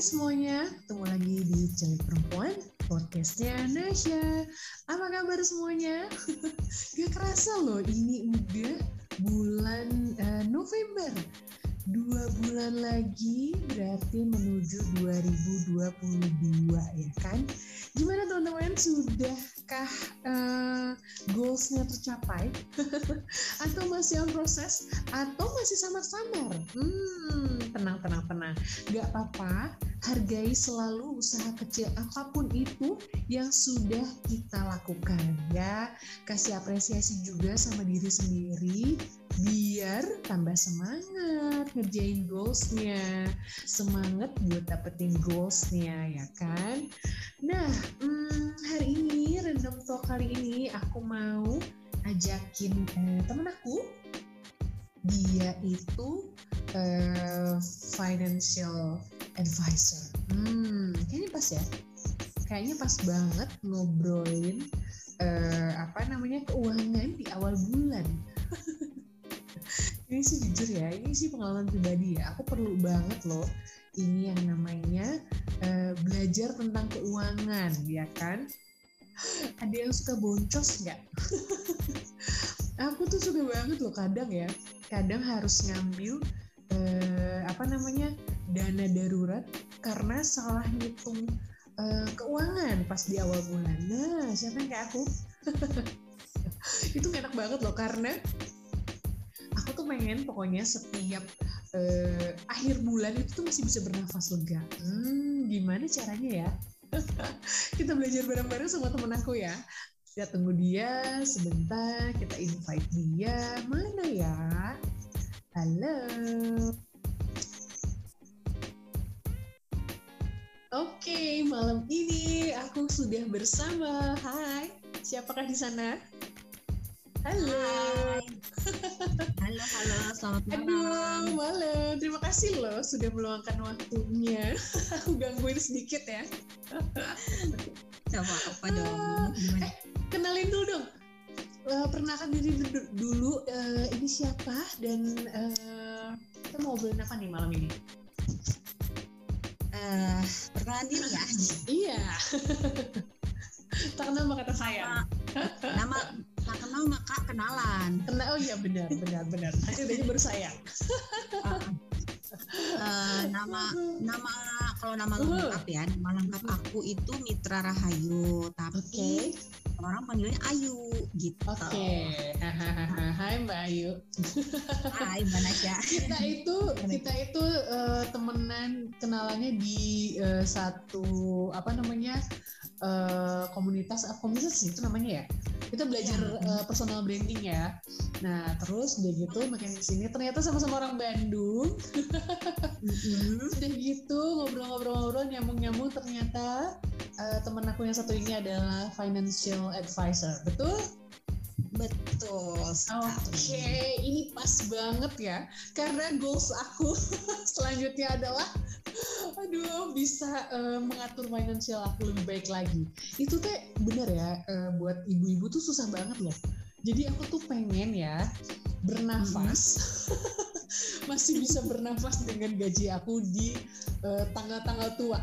Semuanya, ketemu lagi di Celik Perempuan, podcastnya Nasya. Apa kabar semuanya? Gak kerasa loh, ini udah bulan uh, November. Dua bulan lagi berarti menuju 2022 ya kan? Gimana teman-teman, sudahkah uh, goalsnya tercapai? Atau masih on proses? Atau masih samar-samar? Hmm, tenang, tenang, tenang. Gak apa-apa, hargai selalu usaha kecil apa pun itu yang sudah kita lakukan ya. Kasih apresiasi juga sama diri sendiri biar tambah semangat ngerjain goalsnya. Semangat buat dapetin goalsnya ya kan? Nah hmm, hari ini random talk kali ini aku mau ajakin eh, temen aku. Dia itu uh, financial advisor. Hmm kayaknya pas ya? Kayaknya pas banget ngobrolin uh, apa namanya keuangan di awal bulan ini sih jujur ya ini sih pengalaman pribadi ya. Aku perlu banget loh ini yang namanya uh, belajar tentang keuangan ya kan? Ada yang suka boncos nggak? Aku tuh suka banget loh kadang ya. Kadang harus ngambil uh, apa namanya dana darurat karena salah ngitung uh, keuangan pas di awal bulan. Nah siapa yang kayak aku itu enak banget loh karena pengen pokoknya setiap uh, akhir bulan itu tuh masih bisa bernafas lega. Hmm, gimana caranya ya? kita belajar bareng-bareng sama temen aku ya. Kita tunggu dia sebentar, kita invite dia. Mana ya? Halo. Oke, malam ini aku sudah bersama. Hai, siapakah di sana? Halo. Hai. Halo, halo, selamat malam. Aduh, malam. Terima kasih loh sudah meluangkan waktunya. Aku gangguin sedikit ya. Coba apa dong? Gimana? Eh, kenalin dulu dong. Uh, perkenalkan diri dulu, dulu uh, ini siapa dan uh, kita mau ngobrolin apa nih malam ini? Uh, perkenalan diri ya. iya. tak kenal maka tak sayang. Nama tak kenal maka kenalan. Kenal oh iya benar benar benar. Aja baru sayang. uh, uh, nama nama kalau nama lengkap ya nama lengkap aku itu Mitra Rahayu tapi okay. orang panggilnya Ayu gitu. Oke, okay. hai Mbak Ayu. Hai Mbak Nasya. kita itu kita itu uh, temenan kenalannya di uh, satu apa namanya uh, komunitas komunitas itu namanya ya. Kita belajar uh, personal branding ya. Nah terus udah gitu makin ke sini ternyata sama-sama orang Bandung. Mm-hmm. udah gitu ngobrol-ngobrol-ngobrol nyambung-nyambung ternyata uh, teman aku yang satu ini adalah financial advisor. Betul Betul. Oke, okay. ini pas banget ya. Karena goals aku selanjutnya adalah aduh bisa uh, mengatur finansial aku lebih baik lagi. Itu teh bener ya uh, buat ibu-ibu tuh susah banget loh. Jadi aku tuh pengen ya bernafas. Hmm. Masih bisa bernafas dengan gaji aku di tanggal-tanggal uh, tua.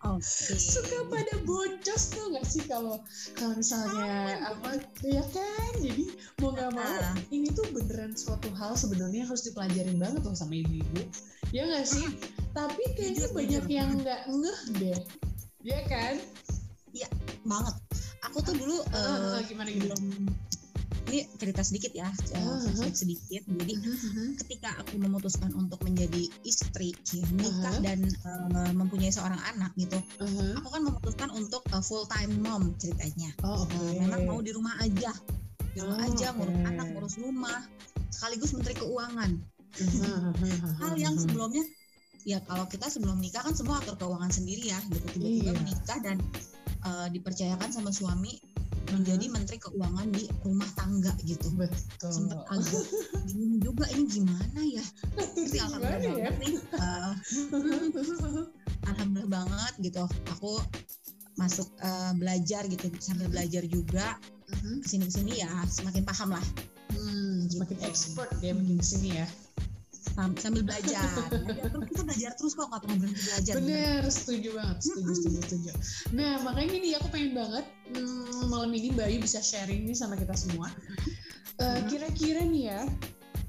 Okay. suka pada boncos tuh nggak sih kalau kalau misalnya oh, apa ya kan jadi mau nggak mau uh. ini tuh beneran suatu hal sebenarnya harus dipelajarin banget loh sama ibu-ibu ya nggak sih uh. tapi kayaknya jujur, banyak jujur. yang nggak ngeh deh ya kan iya banget aku tuh dulu uh, uh, gimana gitu belum ini cerita sedikit ya, uh -huh. sedikit. Jadi uh -huh. ketika aku memutuskan untuk menjadi istri, uh -huh. dan uh, mempunyai seorang anak gitu, uh -huh. aku kan memutuskan untuk uh, full time mom ceritanya. Oh, okay. uh, memang mau di rumah aja, di rumah oh, aja, ngurus okay. anak, ngurus rumah, sekaligus menteri keuangan. Hal yang sebelumnya ya kalau kita sebelum nikah kan semua atur keuangan sendiri ya gitu tiba-tiba iya. menikah dan uh, dipercayakan sama suami menjadi menteri keuangan di rumah tangga gitu. Betul. Sempat agak bingung juga ini gimana ya. Tapi alhamdulillah ya? banget nih. Uh, alhamdulillah banget gitu. Aku masuk uh, belajar gitu sambil belajar juga ke sini ke sini ya semakin paham lah. Hmm, semakin expert dia makin ke sini ya. Sambil belajar. terus kita belajar terus kok nggak pernah berhenti belajar. Bener, setuju banget, setuju, setuju, setuju. Nah makanya ini aku pengen banget hmm, malam ini Bayu bisa sharing nih sama kita semua. Uh, kira-kira nih ya,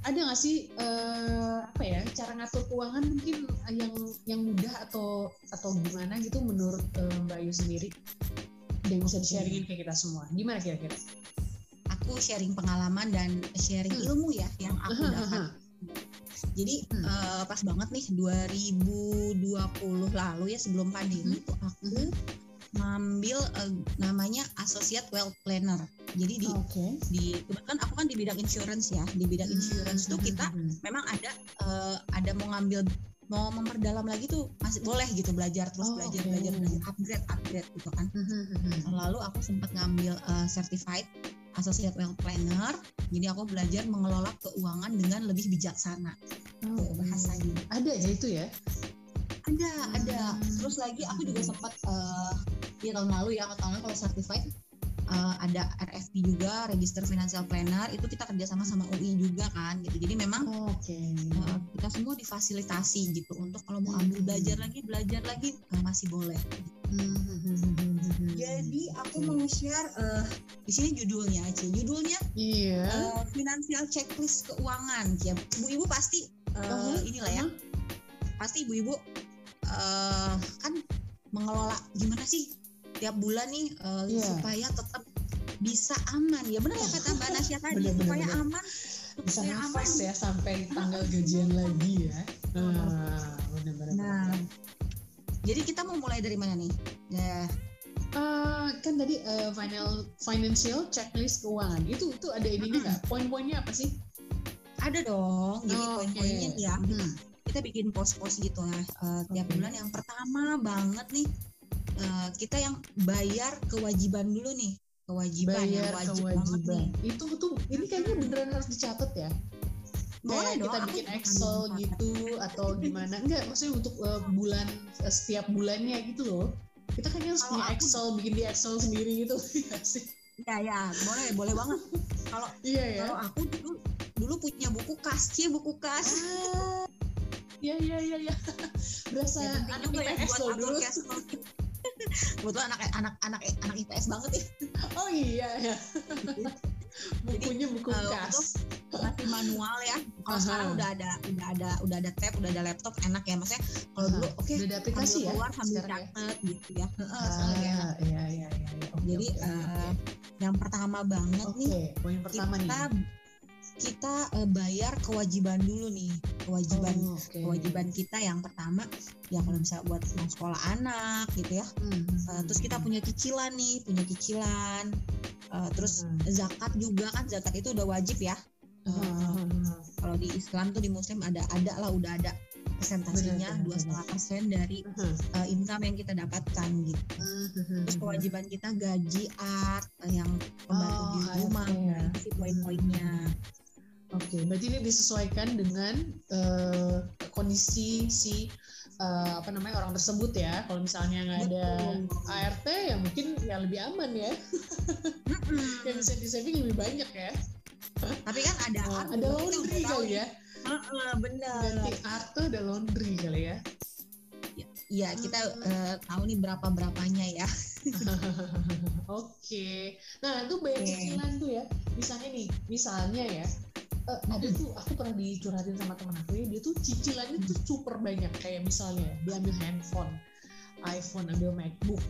ada nggak sih uh, apa ya cara ngatur keuangan mungkin yang yang mudah atau atau gimana gitu menurut uh, Mbak Ayu sendiri dan bisa di sharingin ke kita semua gimana kira-kira? Aku sharing pengalaman dan sharing hmm. ilmu ya yang aku dapat. Jadi hmm. uh, pas banget nih 2020 lalu ya sebelum pandemi hmm. tuh aku hmm. ngambil uh, namanya Associate Wealth Planner. Jadi di okay. di kebetulan aku kan di bidang insurance ya. Di bidang hmm. insurance hmm. tuh kita hmm. memang ada uh, ada mau ngambil mau memperdalam lagi tuh masih boleh gitu belajar terus oh, belajar okay. belajar belajar upgrade upgrade gitu kan. Hmm. Lalu aku sempat ngambil uh, certified associate wealth planner. Jadi aku belajar mengelola keuangan dengan lebih bijaksana. Oh, bahasanya. Ada ya itu ya? Ada, hmm. ada. Terus lagi aku juga sempat uh, di tahun lalu ya, tahun lalu kalau certified uh, ada RFP juga, Register Financial Planner. Itu kita kerjasama sama UI juga kan, gitu. Jadi memang oh, okay. uh, kita semua difasilitasi gitu untuk kalau mau ambil belajar lagi, belajar lagi uh, masih boleh. Jadi aku mau share uh, di sini judulnya aja. Judulnya iya. Uh, financial checklist keuangan. Ya, ibu-ibu pasti uh, uh, inilah ya. Pasti ibu-ibu uh, kan mengelola gimana sih tiap bulan nih uh, yeah. supaya tetap bisa aman. Ya benar ya kata Mbak Nasya tadi bener, supaya bener. aman bisa nafas aman. ya sampai tanggal gajian lagi ya. Nah, benar-benar. Nah, jadi kita mau mulai dari mana nih? Ya. Uh, kan tadi uh, final financial checklist keuangan itu itu ada ini nggak? Hmm. Poin-poinnya apa sih? Ada dong. Jadi oh, poin-poinnya okay. ya. Hmm. Kita bikin pos-pos gitu ya uh, tiap okay. bulan. Yang pertama banget nih uh, kita yang bayar kewajiban dulu nih. Kewajiban bayar yang wajib kewajiban. Itu tuh ini kayaknya beneran harus dicatat ya? Boleh kita dong, bikin Excel gitu atau gimana. Enggak maksudnya untuk uh, bulan uh, setiap bulannya gitu loh. Kita kan harus punya Excel aku, bikin di Excel sendiri gitu. Ya sih? Ya ya boleh boleh banget. Kalau iya, ya. kalau aku dulu dulu punya buku kas cie buku kas ah, iya iya iya ya. berasa ya, anak IPS loh dulu kebetulan anak anak anak anak IPS banget ya oh iya ya bukunya buku uh, kas masih manual ya kalau uh-huh. sekarang udah ada udah ada udah ada tab udah ada laptop enak ya maksudnya kalau uh-huh. dulu oke okay, udah ada aplikasi ya keluar sambil ya? catat ya? gitu ya uh, uh, ya. Iya, iya, iya, Okay, jadi okay, uh, okay. yang pertama banget okay, nih poin pertama kita nih kita uh, bayar kewajiban dulu nih kewajiban oh, okay. kewajiban kita yang pertama ya kalau misalnya buat sekolah anak gitu ya hmm. uh, terus kita punya cicilan nih punya cicilan uh, terus hmm. zakat juga kan zakat itu udah wajib ya uh, kalau di Islam tuh di Muslim ada ada lah udah ada presentasinya dua setengah persen dari uh, income yang kita dapatkan gitu. Terus kewajiban kita gaji art yang pembantu oh, di rumah, okay. nah, itu poin-poinnya. Oke, okay, berarti ini disesuaikan dengan uh, kondisi si uh, apa namanya orang tersebut ya. Kalau misalnya nggak ada ART ya mungkin ya lebih aman ya. yang bisa di saving lebih banyak ya. Tapi kan ada uh, ada laundry kali ya. Uh, uh, benar. Ganti ART ada laundry kali ya. Iya, kita uh, tahu nih berapa berapanya ya. Oke. okay. Nah, itu bayar okay. cicilan tuh ya. Misalnya nih, misalnya ya, uh, ada tuh aku pernah dicurhatin sama teman aku ya dia tuh cicilannya tuh super banyak kayak misalnya dia ambil handphone iPhone ambil MacBook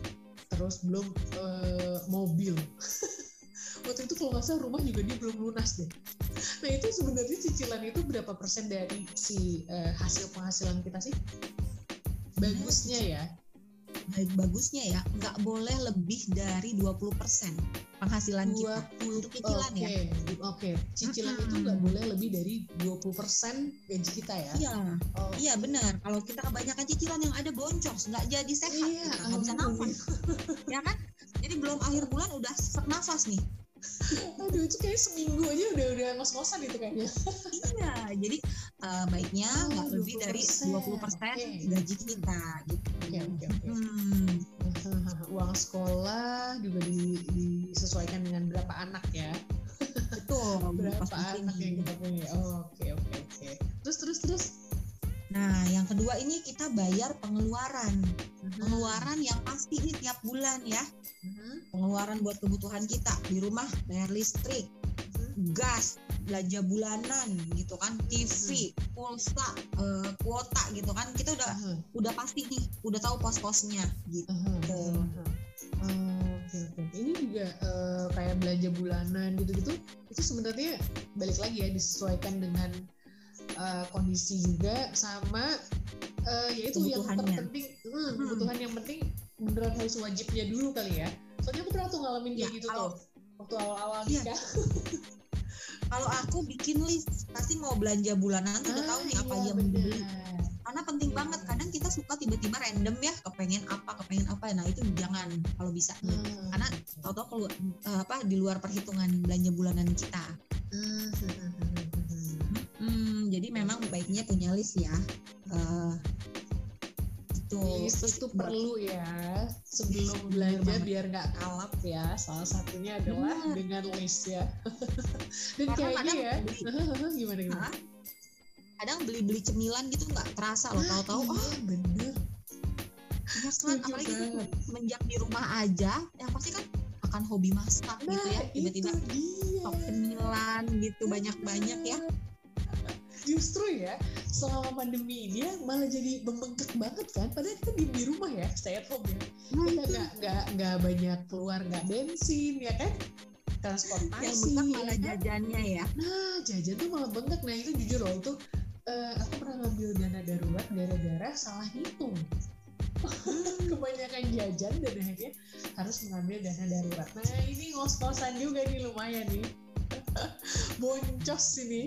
terus belum uh, mobil waktu itu kalau nggak salah rumah juga dia belum lunas deh nah itu sebenarnya cicilan itu berapa persen dari si uh, hasil penghasilan kita sih bagusnya ya? Baik bagusnya ya. Nggak boleh lebih dari 20% penghasilan 20, kita untuk cicilan okay, ya. oke. Okay. cicilan hmm. itu nggak boleh lebih dari 20% gaji kita ya? Iya. Oh. iya benar. Kalau kita kebanyakan cicilan yang ada boncos nggak jadi sehat. Iya, nggak bisa nafas. ya kan? Jadi belum akhir bulan udah sesak nafas nih Aduh itu kayak seminggu aja udah udah ngos-ngosan itu kayaknya. iya, jadi uh, baiknya nggak oh, lebih dari 20% persen okay. gaji kita gitu. Oke oke oke. Hmm. Uang sekolah juga di, disesuaikan dengan berapa anak ya. Betul. berapa anak yang kita punya. Oh, oke oke oke. Terus terus terus. Nah, yang kedua ini kita bayar pengeluaran. Mhm. Pengeluaran yang pasti nih tiap bulan ya. Mhm. Pengeluaran buat kebutuhan kita di rumah, bayar listrik, gas, belanja bulanan gitu kan, TV, pulsa, eh, kuota gitu kan. Kita udah udah pasti nih, udah tahu pos-posnya gitu. Oke oke. Ini juga eh, kayak belanja bulanan gitu-gitu. Itu sebenarnya balik lagi ya disesuaikan dengan eh, kondisi juga sama eh, yaitu yang terpenting hmm, Hmm. kebutuhan yang penting beneran harus wajibnya dulu kali ya. Soalnya aku pernah tuh ngalamin kayak Ya, gitu kalau- tuh waktu awal-awal Iya. nikah. Kalau aku bikin list, pasti mau belanja bulanan tuh udah Ah, tahu nih apa iya, yang mau dibeli. Karena penting Iya. banget. Kadang kita suka tiba-tiba random ya, kepengen apa, kepengen apa. Nah itu jangan kalau bisa. Hmm. Karena tahu-tahu keluar eh, apa di luar perhitungan belanja bulanan kita. Hmm. Hmm, jadi memang baiknya punya list ya. Eh itu List itu perlu ya sebelum belanja biar nggak kalap ya. Salah satunya adalah Bener. dengan list ya. Dan Karena kayaknya ya, beli- gimana gimana? Hah? kadang beli-beli cemilan gitu nggak terasa loh. Tahu-tahu oh iya, bener. ya kan apalagi banget. semenjak di rumah aja, yang pasti kan akan hobi masak gitu Nah, ya. Tiba-tiba stok cemilan gitu banyak-banyak ya. Justru ya, selama pandemi ini ya malah jadi membengkak banget kan. Padahal kita diem di rumah ya, stay at home ya. Nah, Kita nggak nggak nggak banyak keluar, nggak bensin ya kan? Transportasi. yang bengkak ya malah jajannya ya. Nah, jajan tuh malah bengkak. Nah, itu jujur loh, itu eh, aku pernah ngambil dana darurat gara-gara salah hitung. Kebanyakan jajan dan akhirnya harus mengambil dana darurat. Nah, ini ngos-ngosan juga nih lumayan nih. Boncos ini.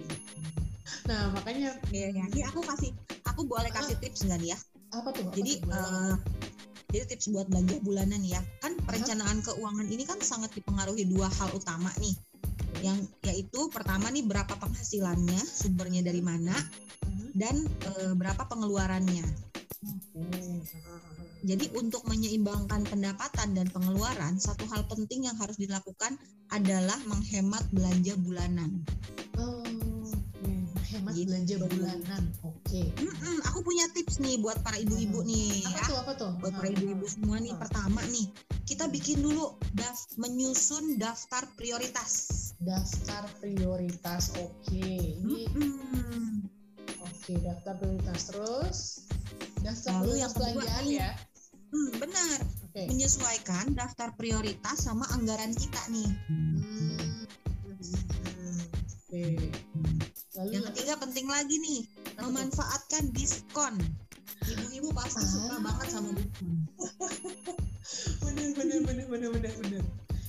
Nah, makanya Iya, ya. Ini aku kasih, aku boleh kasih tips nggak nih ya? apa tuh? Apa Jadi, tuh? eh, jadi tips buat belanja bulanan ya. Kan perencanaan keuangan ini kan sangat dipengaruhi dua hal utama nih. Yang yaitu pertama nih berapa penghasilannya, sumbernya dari mana, Mhm. dan eh, berapa pengeluarannya. Oke. Jadi untuk menyeimbangkan pendapatan dan pengeluaran, satu hal penting yang harus dilakukan adalah menghemat belanja bulanan. Oh, Gitu. belanja bulanan. Oke. Mm-mm, aku punya tips nih buat para ibu-ibu nih Apa ya. tuh? Apa tuh? Buat para ibu-ibu semua nih, Ah. pertama nih, kita bikin dulu daf menyusun daftar prioritas. Daftar prioritas. Oke. Ini Mm-mm. Oke, daftar prioritas terus. Daftar Lalu prioritas yang kedua belanjaan ya. Hmm, benar, Oke. menyesuaikan daftar prioritas sama anggaran kita nih. Hmm. Hmm. Oke. Lalu Yang ketiga penting lagi nih, memanfaatkan diskon. Ibu-ibu pasti suka Ah. banget sama diskon. bener bener bener bener bener bener.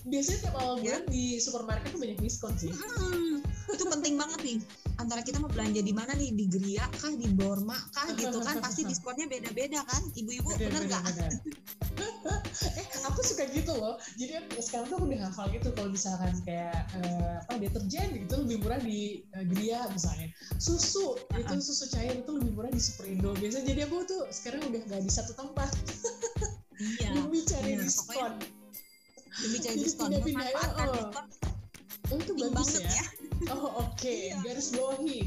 Biasanya tiap awal Ya. bulan di supermarket tuh banyak diskon sih. Hmm, itu penting banget nih. Antara kita mau belanja di mana nih, di Geria kah, di Borma kah gitu kan, pasti diskonnya beda-beda kan, ibu-ibu Bener, bener bener. loh jadi sekarang tuh aku udah hafal gitu kalau misalkan kayak eh, apa deterjen gitu lebih murah di eh, Gria misalnya susu itu Uh-uh. susu cair itu lebih murah di Superindo biasanya jadi aku tuh sekarang udah nggak di satu tempat Iya. demi cari bener. diskon Demi cari diskon, pindah-pindah, memanfaatkan oh. diskon oh itu bagus banget ya, ya. oh oke Iya. garis bawahin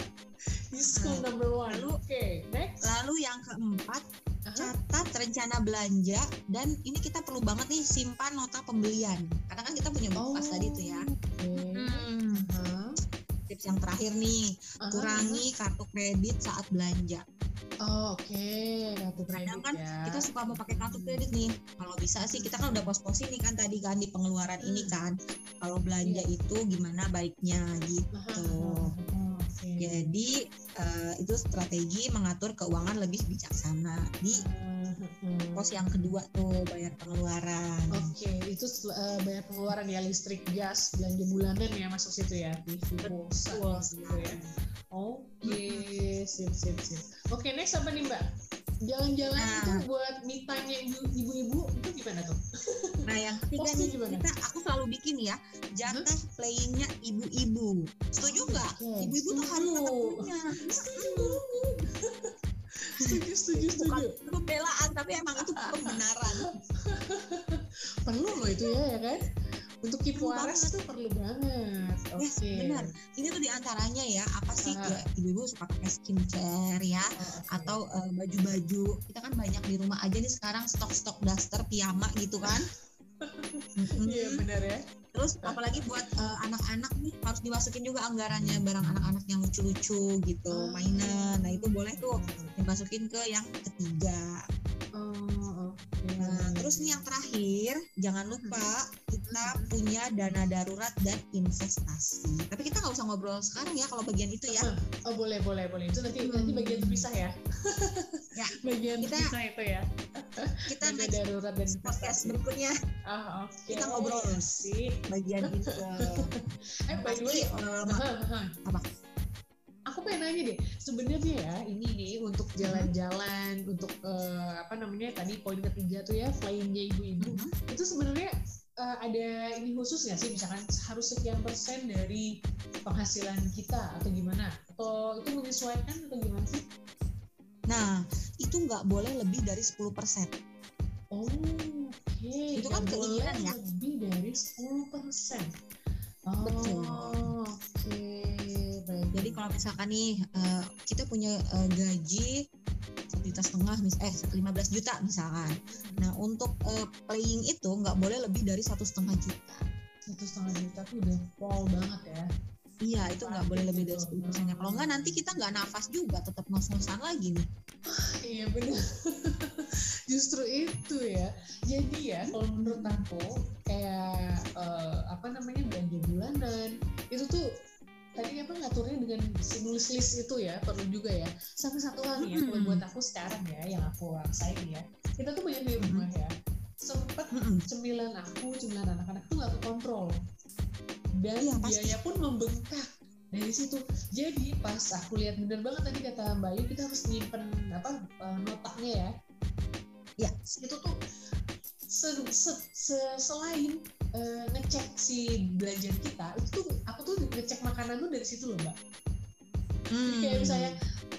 diskon Nah, number one oke next Lalu yang keempat, Catat rencana belanja dan ini kita perlu banget nih simpan nota pembelian. Karena kan kita punya buku kas tadi tuh ya. Hmm, tips yang terakhir nih, Aha. kurangi kartu kredit saat belanja. Oh, oke kartu kredit Kadang kan ya kita suka mau pakai kartu kredit nih. Kalau bisa sih kita kan udah pos-posin nih kan tadi kan di pengeluaran ini kan. Kalau belanja Iya. itu gimana baiknya gitu. Oh, Jadi eh, itu strategi mengatur keuangan lebih bijaksana di Hmm. pos yang kedua tuh bayar pengeluaran. Oke, itu setelah, eh, bayar pengeluaran ya listrik, gas, belanja bulanan ya masuk situ ya, TV, pulsa gitu ya. Oke, sip, sip, sip. Oke, next apa nih Mbak? Jalan-jalan Nah. itu buat mitanya ibu- ibu-ibu itu gimana tuh? Nah yang ketiga nih gimana? kita aku selalu bikin ya jatah playingnya ibu-ibu. Setuju nggak? Oke, Ibu-ibu tuh harus tetap setuju. punya. Setuju banget. setuju, setuju, Bukan setuju. pembelaan tapi emang itu pembenaran. Perlu loh itu ya, ya kan? Untuk keep waras banget. tuh perlu banget. Oke. Yes, Okay. Benar. Ini tuh di antaranya ya apa sih ya, ibu-ibu suka pakai skincare ya oke. atau eh, baju-baju. Kita kan banyak di rumah aja nih sekarang stok-stok daster piyama gitu kan. Iya benar ya. Terus apalagi buat eh, anak-anak nih harus dimasukin juga anggarannya barang anak-anak yang lucu-lucu gitu, Ah. mainan. Nah, itu boleh tuh dimasukin ke yang ketiga. Oh. Nah, terus nih yang terakhir, jangan lupa kita punya dana darurat dan investasi. Tapi kita nggak usah ngobrol sekarang ya kalau bagian itu ya. Oh boleh boleh boleh itu nanti Hmm. nanti bagian terpisah ya. Ya, bagian kita- terpisah itu ya. Kita Dana darurat dan podcast investasi. berikutnya Ah oke. kita ngobrol. sih. bagian itu. Eh by the way, Aha, aha. Apa? Pengen nanya deh, sebenarnya ya ini nih untuk jalan-jalan, untuk eh, apa namanya tadi poin ketiga tuh ya flyingnya ibu-ibu, Mhm. itu sebenarnya eh, ada ini khusus nggak sih, misalkan harus sekian persen dari penghasilan kita atau gimana? Atau itu menyesuaikan atau gimana sih? Nah, itu nggak boleh lebih dari 10%. Oh, oke. Itu kan boleh keinginan ya? Lebih dari 10 persen. Oh, Betul. Oke, baik. Jadi kalau misalkan nih eh, kita punya eh, gaji satu juta setengah, mis eh 15 juta misalkan. Nah untuk eh, playing itu nggak boleh lebih dari satu setengah juta. satu setengah juta tuh udah pol banget ya. Iya itu nggak boleh lebih dari 10 persennya. Kalau nggak nanti kita nggak nafas juga, tetap ngos-ngosan lagi nih. Iya benar. Justru itu ya. Jadi ya kalau menurut aku kayak eh, apa namanya belanja bulanan itu tuh tadi apa ngaturnya dengan si nulis list itu ya perlu juga ya. Sama satu hal nih ya kalau buat aku sekarang ya yang aku rasain ya. Kita tuh banyak di rumah ya. Sempet Mm-mm. cemilan aku, cemilan anak-anak tuh nggak kekontrol. Dan pasti. biaya pun membengkak dari situ. Jadi pas aku lihat bener banget tadi kata Mbak Ayu kita harus nyimpen apa eh, notanya ya. Ya. Itu tuh se- se- se- selain eh, ngecek si belanjaan kita, itu tuh aku tuh ngecek makanan tuh dari situ loh Mbak. Jadi kayak Hmm. misalnya,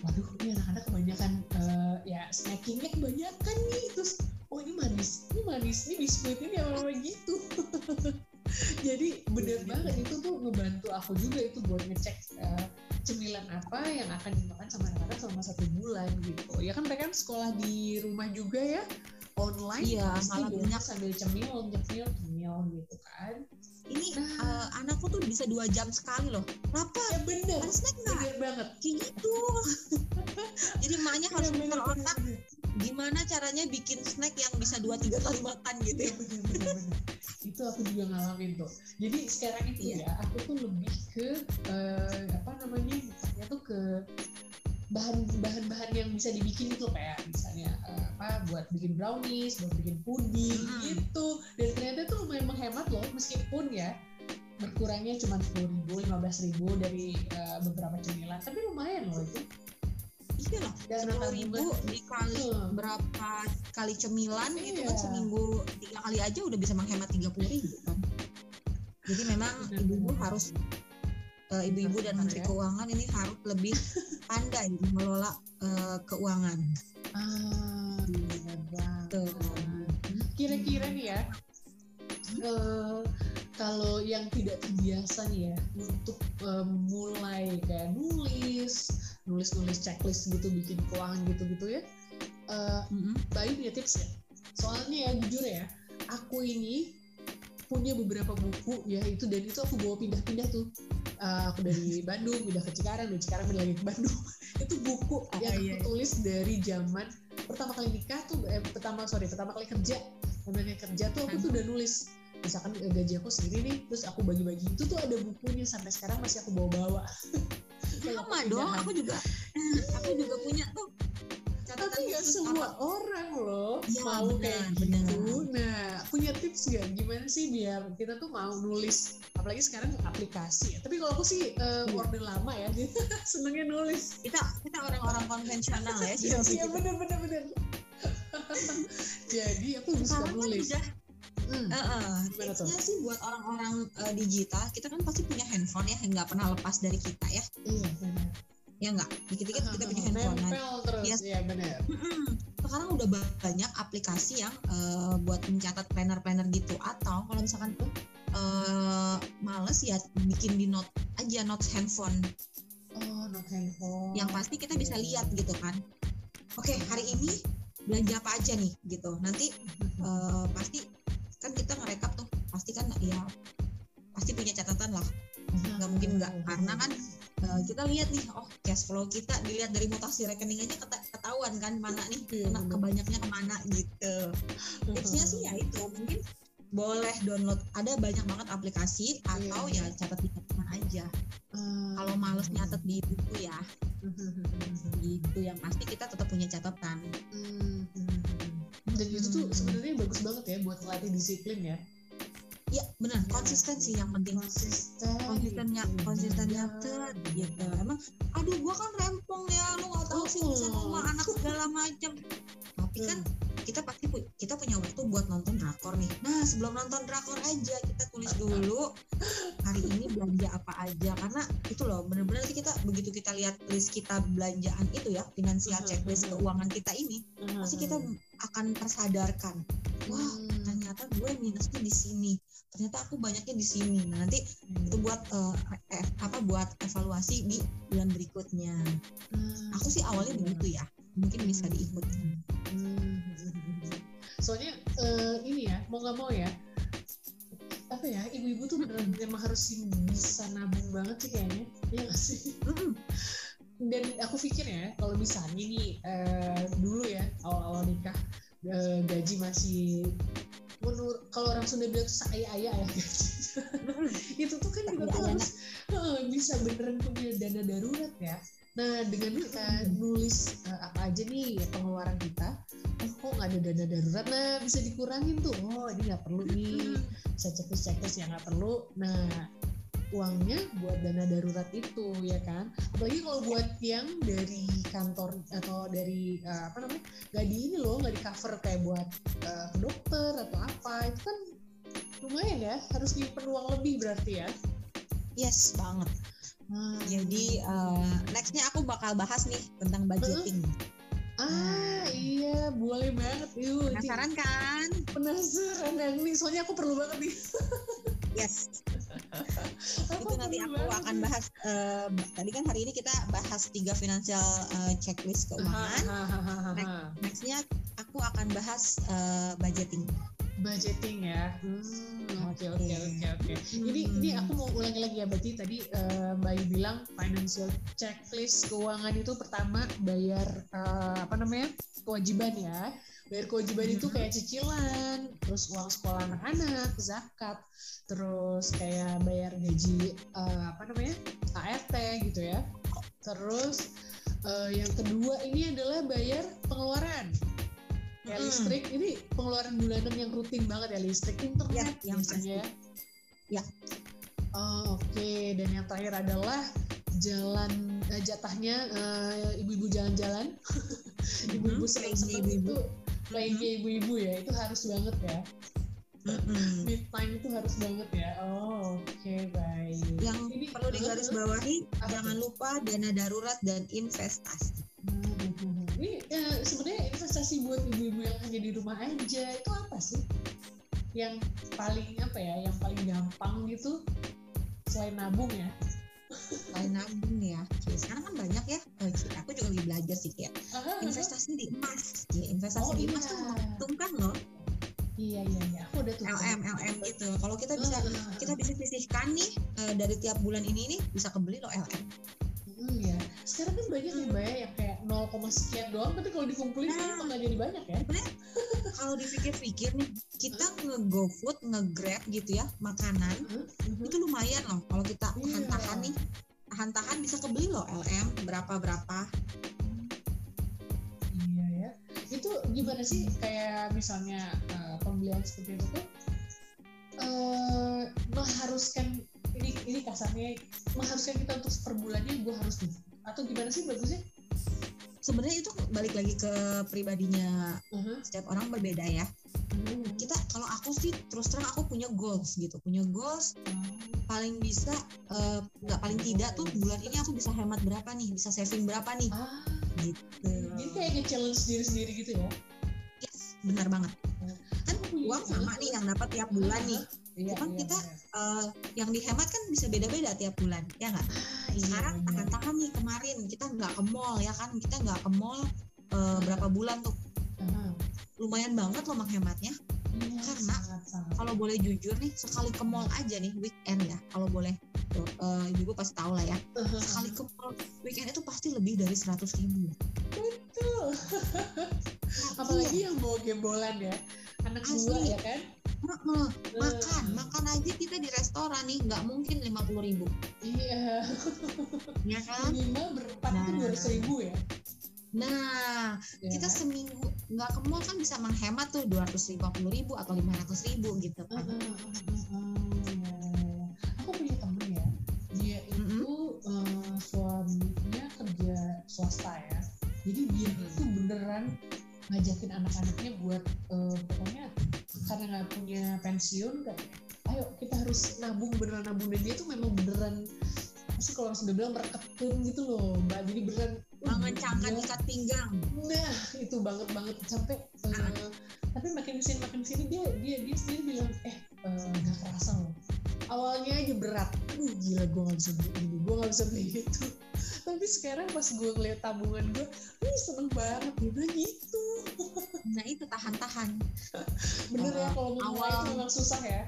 waduh ini anak-anak kebanyakan eh, ya snackingnya kebanyakan nih terus oh ini manis, ini manis, ini biskuit ini apa gitu. Jadi bener Iya, banget itu tuh ngebantu aku juga itu buat ngecek eh, cemilan apa yang akan dimakan sama anak-anak selama satu bulan gitu. Ya kan mereka kan sekolah di rumah juga ya online Iya, pasti malah banyak. sambil cemil, cemil, cemil gitu kan. Ini Nah. eh, anakku tuh bisa dua jam sekali loh. Lapar, Ya bener, ada snack nggak? bener banget. Kayak gitu. Jadi emaknya harus bener, otak gimana caranya bikin snack yang bisa dua tiga kali makan gitu. Iya, bener, bener, bener. itu aku juga ngalamin tuh jadi sekarang itu Iya. ya aku tuh lebih ke eh, apa namanya misalnya tuh ke bahan bahan bahan yang bisa dibikin itu kayak misalnya eh, apa buat bikin brownies buat bikin puding Hmm. gitu dan ternyata itu lumayan menghemat loh meskipun ya berkurangnya cuma sepuluh ribu lima belas ribu dari eh, beberapa cemilan tapi lumayan loh itu Iya loh, dan sepuluh ribu dikali Hmm. berapa kali cemilan gitu kan Iya. seminggu tiga kali aja udah bisa menghemat tiga puluh ribu kan. Jadi memang ibu-ibu harus eh, ibu-ibu dan Benar, menteri ya. keuangan ini harus lebih pandai mengelola eh, keuangan. ah Tuh. kira-kira nih ya eh, kalau yang tidak terbiasa nih ya untuk eh, mulai kayak nulis nulis nulis checklist gitu bikin keuangan gitu gitu ya Mm-mm. Bayu punya tips ya soalnya ya jujur ya aku ini punya beberapa buku ya itu dan itu aku bawa pindah-pindah tuh Eh, aku dari Bandung pindah ke Cikarang dari Cikarang pindah lagi ke Bandung. Itu buku Ah, yang aku iya. tulis dari zaman pertama kali nikah tuh eh, pertama sorry pertama kali kerja. Namanya kerja tuh aku tuh udah nulis. Misalkan eh, gaji aku segini nih terus aku bagi-bagi. Itu tuh ada bukunya sampai sekarang masih aku bawa-bawa. Sama dong, aku juga. Aku juga punya tuh catatan tapi nggak semua apa. orang loh Iya, mau benar, kayak benar. gitu nah punya tips nggak gimana sih biar kita tuh mau nulis apalagi sekarang aplikasi ya tapi kalau aku sih uh, Iya. orde lama ya senengnya nulis Kita kita orang-orang konvensional ya. iya situasi iya kita. bener bener bener jadi aku suka Sekarang kan nulis udah Hmm, Eh, eh, tuh? tipsnya sih buat orang-orang eh, digital, kita kan pasti punya handphone ya, yang nggak pernah lepas dari kita ya, iya benar ya nggak? Dikit-dikit kita punya handphone. Nempel terus. Yes. iya benar sekarang udah banyak aplikasi yang eh, buat mencatat planner-planner gitu, atau kalau misalkan tuh eh, males ya bikin di note aja notes handphone. Oh notes handphone. Yang pasti kita bisa lihat gitu kan. Oke hari ini belanja apa aja nih? Gitu. Nanti uh, pasti kan kita ngerekap tuh. Pasti kan ya pasti punya catatan lah nggak mungkin nggak. Karena kan uh, kita lihat nih oh cash flow kita dilihat dari mutasi rekening aja ketahuan kan mana nih iya, kena kebanyaknya ke mana gitu. Tipsnya sih ya itu mungkin boleh download. Ada banyak banget aplikasi iya, atau yeah. ya catat di catatan aja. Uh, kalau males nyatet di buku ya. Itu yang pasti kita tetap punya catatan. Dan itu tuh sebenarnya bagus banget ya buat latih disiplin ya benar konsisten sih yang penting. Konsisten konsistennya konsistennya tuh gitu emang aduh gua kan rempong ya lu nggak tahu sih urusan rumah anak segala macam tapi kan kita pasti kita punya waktu buat nonton drakor nih. Nah sebelum nonton drakor aja kita tulis dulu. Hari ini belanja apa aja? Karena itu loh bener-bener kita begitu kita lihat list kita belanjaan itu ya finansial checklist keuangan kita ini pasti kita akan tersadarkan. Wah hmm. Ternyata gue minusnya di sini. Ternyata aku banyaknya di sini. Nah nanti hmm. itu buat uh, eh, apa buat evaluasi di bulan berikutnya. Hmm. Aku sih awalnya begitu ya. Mungkin bisa diikuti soalnya uh, ini ya mau nggak mau ya apa ya ibu-ibu tuh beneran emang harus bisa nabung banget sih kayaknya ya gak sih dan aku pikir ya kalau misalnya nih uh, dulu ya awal-awal nikah uh, gaji masih menurut kalau orang Sunda bilang tuh saya ayah ya. Itu tuh kan juga tuh harus uh, bisa beneran punya dana darurat ya. Nah dengan kita nulis uh, apa aja nih pengeluaran kita oh kok nggak ada dana darurat? Nah bisa dikurangin tuh. Oh ini nggak perlu nih. Bisa checklist checklist yang nggak perlu. Nah uangnya buat dana darurat itu ya kan apalagi kalau buat yang dari kantor atau dari uh, apa namanya nggak di ini loh nggak di cover kayak buat uh, ke dokter atau apa itu kan lumayan ya harus nyimpen uang lebih berarti ya yes banget hmm. jadi uh, nextnya aku bakal bahas nih tentang budgeting uh Ah iya boleh banget yuk. Penasaran kan? Penasaran yang nih soalnya aku perlu banget nih. yes. itu nanti aku akan bahas. Uh, tadi kan hari ini kita bahas tiga financial uh, checklist keuangan. Next, nextnya aku akan bahas uh, budgeting budgeting ya. Hmm, oke oke oke oke. Ini ini aku mau ulangi lagi ya berarti tadi uh, Mbak Yu bilang financial checklist keuangan itu pertama bayar uh, apa namanya kewajiban ya. Bayar kewajiban itu kayak cicilan, terus uang sekolah anak-anak, zakat, terus kayak bayar gaji uh, apa namanya ART gitu ya. Terus uh, yang kedua ini adalah bayar pengeluaran. Ya hmm. listrik ini pengeluaran bulanan yang rutin banget ya listrik internet ya, yang biasanya ya. Oh, oke. Okay. dan yang terakhir adalah jalan uh, jatahnya uh, ibu-ibu jalan-jalan. Ibu-ibu sering seneng itu lagi ibu-ibu ya itu harus banget ya. Mid time itu harus banget ya. Oh oke okay, baik. Yang ini, perlu digarisbawahi jangan lupa dana darurat dan investasi. Ini ya, sebenarnya investasi buat ibu-ibu yang hanya di rumah aja itu apa sih? Yang paling apa ya yang paling gampang gitu? Selain nabung ya? Selain nabung ya. Sekarang kan banyak ya juga lagi belajar sih kayak investasi di emas ya investasi oh, di emas iya. tuh menguntungkan loh Iya iya iya, aku udah tuh. LM LM gitu. Kalau kita bisa uh, kita bisa sisihkan nih uh, dari tiap bulan ini nih bisa kebeli loh LM. Hmm, ya. Sekarang kan banyak hmm. nih Mbak yang kayak 0, sekian doang tapi kalau dikumpulin nah, nggak jadi banyak ya kalau dipikir-pikir nih kita nge-go food nge-grab gitu ya makanan -huh. itu lumayan loh kalau kita yeah. tahan-tahan nih tahan-tahan bisa kebeli loh LM berapa-berapa. Iya ya. Itu gimana sih kayak misalnya uh, pembelian seperti itu tuh? Uh, mengharuskan ini ini kasarnya mengharuskan kita untuk per bulannya gue harus atau gimana sih bagusnya sebenarnya itu balik lagi ke pribadinya uh-huh. setiap orang berbeda ya kita kalau aku sih terus terang aku punya goals gitu. Punya goals paling bisa eh, nggak uh, paling tidak tuh bulan ini aku bisa hemat berapa nih bisa saving berapa nih. Uh, gitu. Jadi kayak nge-challenge diri sendiri gitu ya? Yes benar banget. Kan uang sama nih yang dapat tiap bulan nih. Iya, kan iya, kita iya. Uh, yang dihemat kan bisa beda-beda tiap bulan, ya nggak? Ah, iya, Sekarang tahan-tahan nih kemarin. Kita nggak ke mall ya kan, kita nggak ke mall uh, berapa bulan tuh? Uh. Lumayan banget loh menghematnya. Iya, Karena kalau boleh jujur nih, sekali ke mall aja nih weekend ya, kalau boleh uh, ibu pasti tahu lah ya. Uh-huh. Sekali ke mall weekend itu pasti lebih dari seratus ribu. Betul. Apalagi yang bawa gembolan ya, anak Asli. dua ya kan? Uh, makan, uh. makan aja kita di restoran nih nggak mungkin lima puluh ribu. Iya. Ya kan? Minimal berempat nah. itu dua ratus ribu ya. Nah, yeah. kita seminggu nggak ke mall kan bisa menghemat tuh dua ratus lima puluh ribu atau lima ratus ribu gitu kan. Uh, uh, uh, uh, Aku punya temen ya, dia itu mm -hmm. uh, suaminya kerja swasta ya. Jadi dia mm -hmm. itu beneran ngajakin anak-anaknya buat uh, pokoknya karena nggak punya pensiun kan ayo kita harus nabung beneran nabung dan dia tuh memang beneran sih kalau sudah bilang merekatkan gitu loh mbak jadi beneran mengencangkan uh, ikat pinggang. Nah itu banget banget. Sampai uh, tapi makin ke sini makin ke sini dia dia dia sendiri bilang eh uh, gak kerasa loh. Awalnya aja berat. Aduh gila gue gak bisa beli ini gue gak bisa beli itu. Tapi sekarang pas gue ngeliat tabungan gue ih seneng banget. Gitu gitu. Nah itu tahan-tahan. Bener uh, ya kalau awal itu memang susah ya.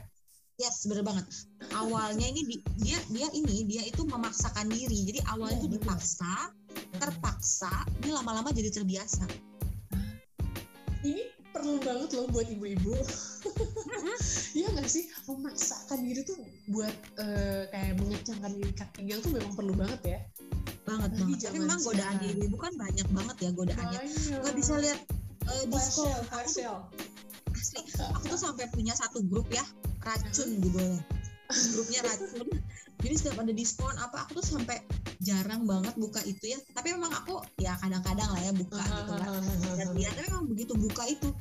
Yes, bener banget. Awalnya ini di, dia dia ini dia itu memaksakan diri. Jadi awalnya itu iya, dipaksa, terpaksa, ini lama-lama jadi terbiasa. Ini perlu banget loh buat ibu-ibu. Iya nggak sih memaksakan diri tuh buat uh, kayak mengecangkan diri kaki tuh memang perlu banget ya. Banget Tapi banget. Tapi memang godaan diri ibu kan banyak banget ya godaannya. Gak bisa lihat uh, diskon. Asli, aku tuh sampai punya satu grup ya racun gitu grupnya racun jadi setiap ada diskon apa aku tuh sampai jarang banget buka itu ya. Tapi memang aku ya kadang-kadang lah ya buka gitu kan. dan dia tapi memang begitu buka itu.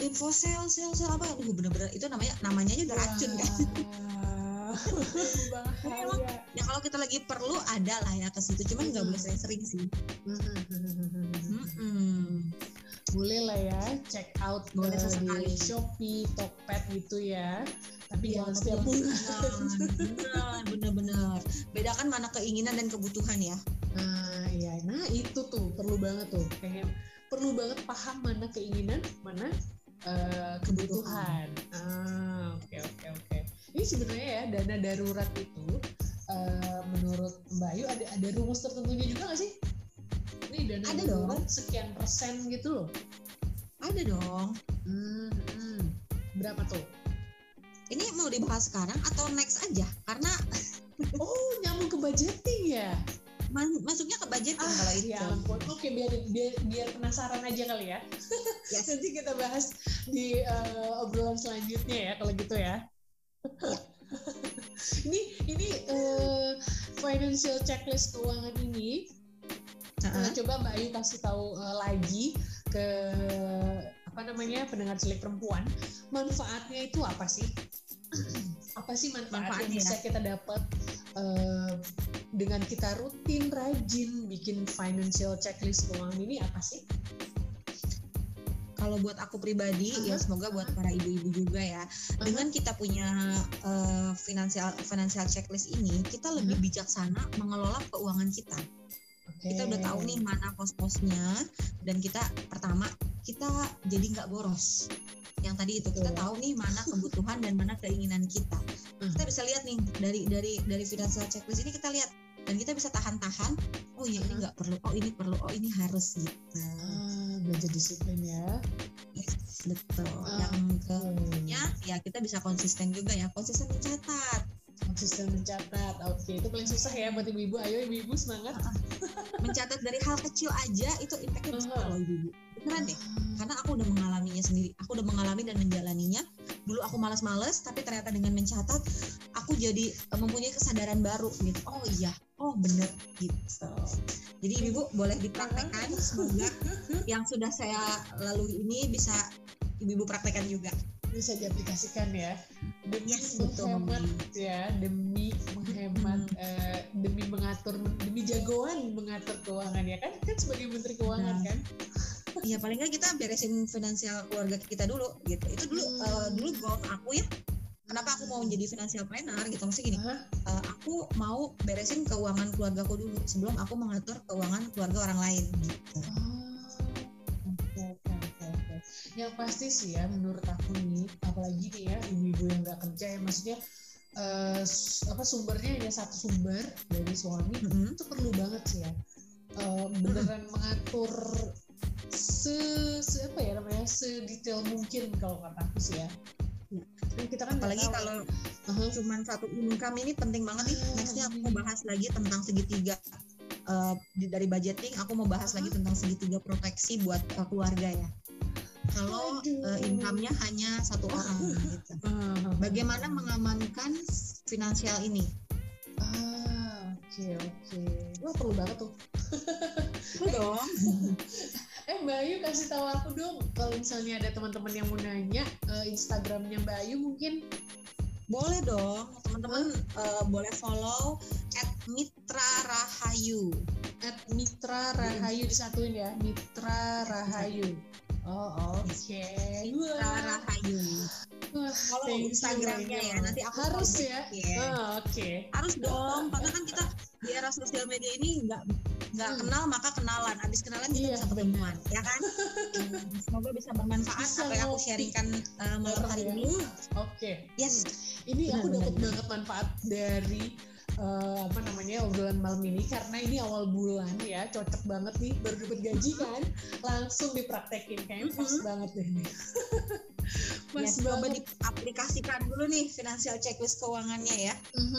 Info sale sale sale apa? Itu bener-bener itu namanya namanya aja udah racun kan. Emang, ya. kalau kita lagi perlu ada lah ya ke situ. Cuman nggak boleh sering-sering sih boleh lah ya check out boleh uh, di Shopee, Tokped gitu ya. Tapi ya, jangan setiap bulan. Bener-bener. Bedakan mana keinginan dan kebutuhan ya. Nah, iya. Nah, itu tuh perlu banget tuh. Kayak perlu banget paham mana keinginan, mana uh, kebutuhan. Ah, oke oke oke. Ini sebenarnya ya dana darurat itu uh, menurut Mbak Ayu ada ada rumus tertentunya juga nggak sih? Ini dana ada dong. sekian persen gitu loh. Ada dong. Hmm, hmm. Berapa tuh? Ini mau dibahas sekarang atau next aja? Karena oh nyambung ke budgeting ya. masuknya ke budgeting ah, kalau itu. Ya ampun. Oke, biar biar biar penasaran aja kali ya. Yes. Nanti kita bahas di uh, obrolan selanjutnya ya kalau gitu ya. ya. ini ini uh, financial checklist keuangan ini uh-huh. coba Mbak Ayu kasih tahu uh, lagi ke apa namanya pendengar cilik perempuan manfaatnya itu apa sih apa sih manfaat yang bisa kita dapat uh, dengan kita rutin rajin bikin financial checklist keuangan ini apa sih kalau buat aku pribadi uh-huh. ya semoga buat para ibu-ibu juga ya uh-huh. dengan kita punya uh, financial financial checklist ini kita lebih uh-huh. bijaksana mengelola keuangan kita Okay. Kita udah tahu nih mana pos-posnya dan kita pertama kita jadi nggak boros. Yang tadi itu kita tahu nih mana kebutuhan dan mana keinginan kita. Hmm. Kita bisa lihat nih dari dari dari financial checklist ini kita lihat dan kita bisa tahan-tahan. Oh iya ini hmm. nggak perlu. Oh ini perlu. Oh ini harus gitu. Ah, belajar disiplin ya. Yes, betul. Ah, Yang kemudian ya kita bisa konsisten juga ya. Konsisten mencatat konsisten mencatat oke itu paling susah ya buat ibu-ibu. Ayo ibu-ibu semangat. Mencatat dari hal kecil aja itu impactnya besar uh-huh. loh ibu-ibu. Beneran deh. Karena aku udah mengalaminya sendiri. Aku udah mengalami dan menjalaninya. Dulu aku malas-males tapi ternyata dengan mencatat aku jadi eh, mempunyai kesadaran baru gitu. Oh iya oh bener gitu. Jadi ibu boleh dipraktekkan. Semoga yang sudah saya lalui ini bisa ibu-ibu praktekkan juga bisa diaplikasikan ya demi yes, menghemat ya demi menghemat hmm. uh, demi mengatur demi jagoan mengatur keuangan ya kan kan sebagai menteri keuangan nah. kan Iya paling nggak kita beresin finansial keluarga kita dulu gitu. Itu dulu hmm. uh, dulu goal aku ya. kenapa aku mau menjadi financial planner gitu maksudnya gini uh, aku mau beresin keuangan keluargaku dulu sebelum aku mengatur keuangan keluarga orang lain gitu oh, yang pasti sih ya menurut aku nih apalagi nih ya ibu-ibu yang nggak kerja ya maksudnya uh, apa sumbernya hanya satu sumber dari suami mm -hmm. itu perlu banget sih ya uh, beneran mm -hmm. mengatur se, se apa ya namanya sedetail mungkin kalau kata aku sih ya Nah, kita kan apalagi kalau uh-huh. cuman satu income ini penting banget nih. Uh-huh. Nextnya aku mau bahas lagi tentang segitiga uh, dari budgeting. Aku mau bahas uh-huh. lagi tentang segitiga proteksi buat uh, keluarga ya. Kalau uh, income-nya hanya satu orang gitu. Uh-huh. Bagaimana mengamankan finansial ini? Ah, oke okay, oke. Okay. Wah perlu banget tuh. dong. eh Mbak Ayu kasih tahu aku dong kalau misalnya ada teman-teman yang mau nanya uh, Instagramnya Mbak Ayu mungkin boleh dong teman-teman uh, boleh follow at Mitra Rahayu at Mitra Rahayu disatuin ya Mitra Rahayu oh oke okay. Mitra Rahayu kalau Instagramnya ya nanti aku harus ya, ya. Oh, oke okay. harus dong karena kan kita di era sosial media ini nggak nggak hmm. kenal maka kenalan abis kenalan kita iya, bisa ketemuan ya kan semoga bisa bermanfaat bisa apa yang aku sharingkan uh, malam hari ya. ini oke okay. yes ini aku dapat banget manfaat dari uh, apa namanya obrolan malam ini karena ini awal bulan ya cocok banget nih baru dapat gaji kan langsung dipraktekin kayaknya pas mm -hmm. banget deh nih Mas ya, coba diaplikasikan dulu nih finansial checklist keuangannya ya.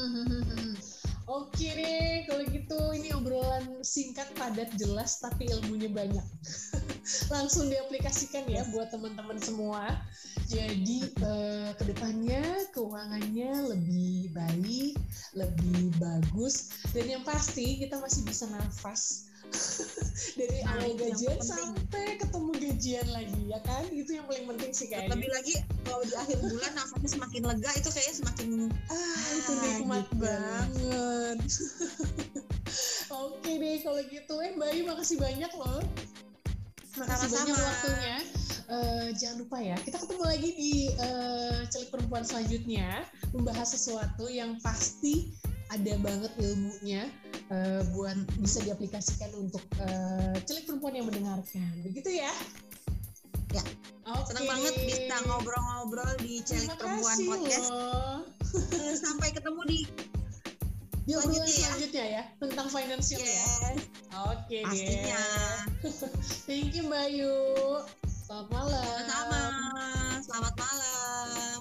Oke deh, kalau gitu ini obrolan singkat, padat, jelas, tapi ilmunya banyak. Langsung diaplikasikan ya buat teman-teman semua. Jadi eh, ke depannya keuangannya lebih baik, lebih bagus, dan yang pasti kita masih bisa nafas. Dari nah, awal gajian sampai ketemu gajian lagi ya kan? Itu yang paling penting sih kayaknya lebih lagi kalau di akhir bulan nafasnya semakin lega itu kayaknya semakin ah itu nikmat gitu. banget. Oke deh kalau gitu. Eh Mbak Ayu makasih banyak loh. Makasih Sama-sama. banyak waktunya uh, jangan lupa ya kita ketemu lagi di uh, celik perempuan selanjutnya membahas sesuatu yang pasti ada banget ilmunya uh, buat bisa diaplikasikan untuk uh, celik perempuan yang mendengarkan. Begitu ya? Ya. Okay. Senang banget bisa ngobrol-ngobrol di celik perempuan podcast. Loh. Sampai ketemu di di selanjutnya, ya. selanjutnya ya tentang financial ya. yes. ya. Oke okay, Pastinya. Thank you Mbak Yu. Selamat malam. Sama-sama. Selamat malam.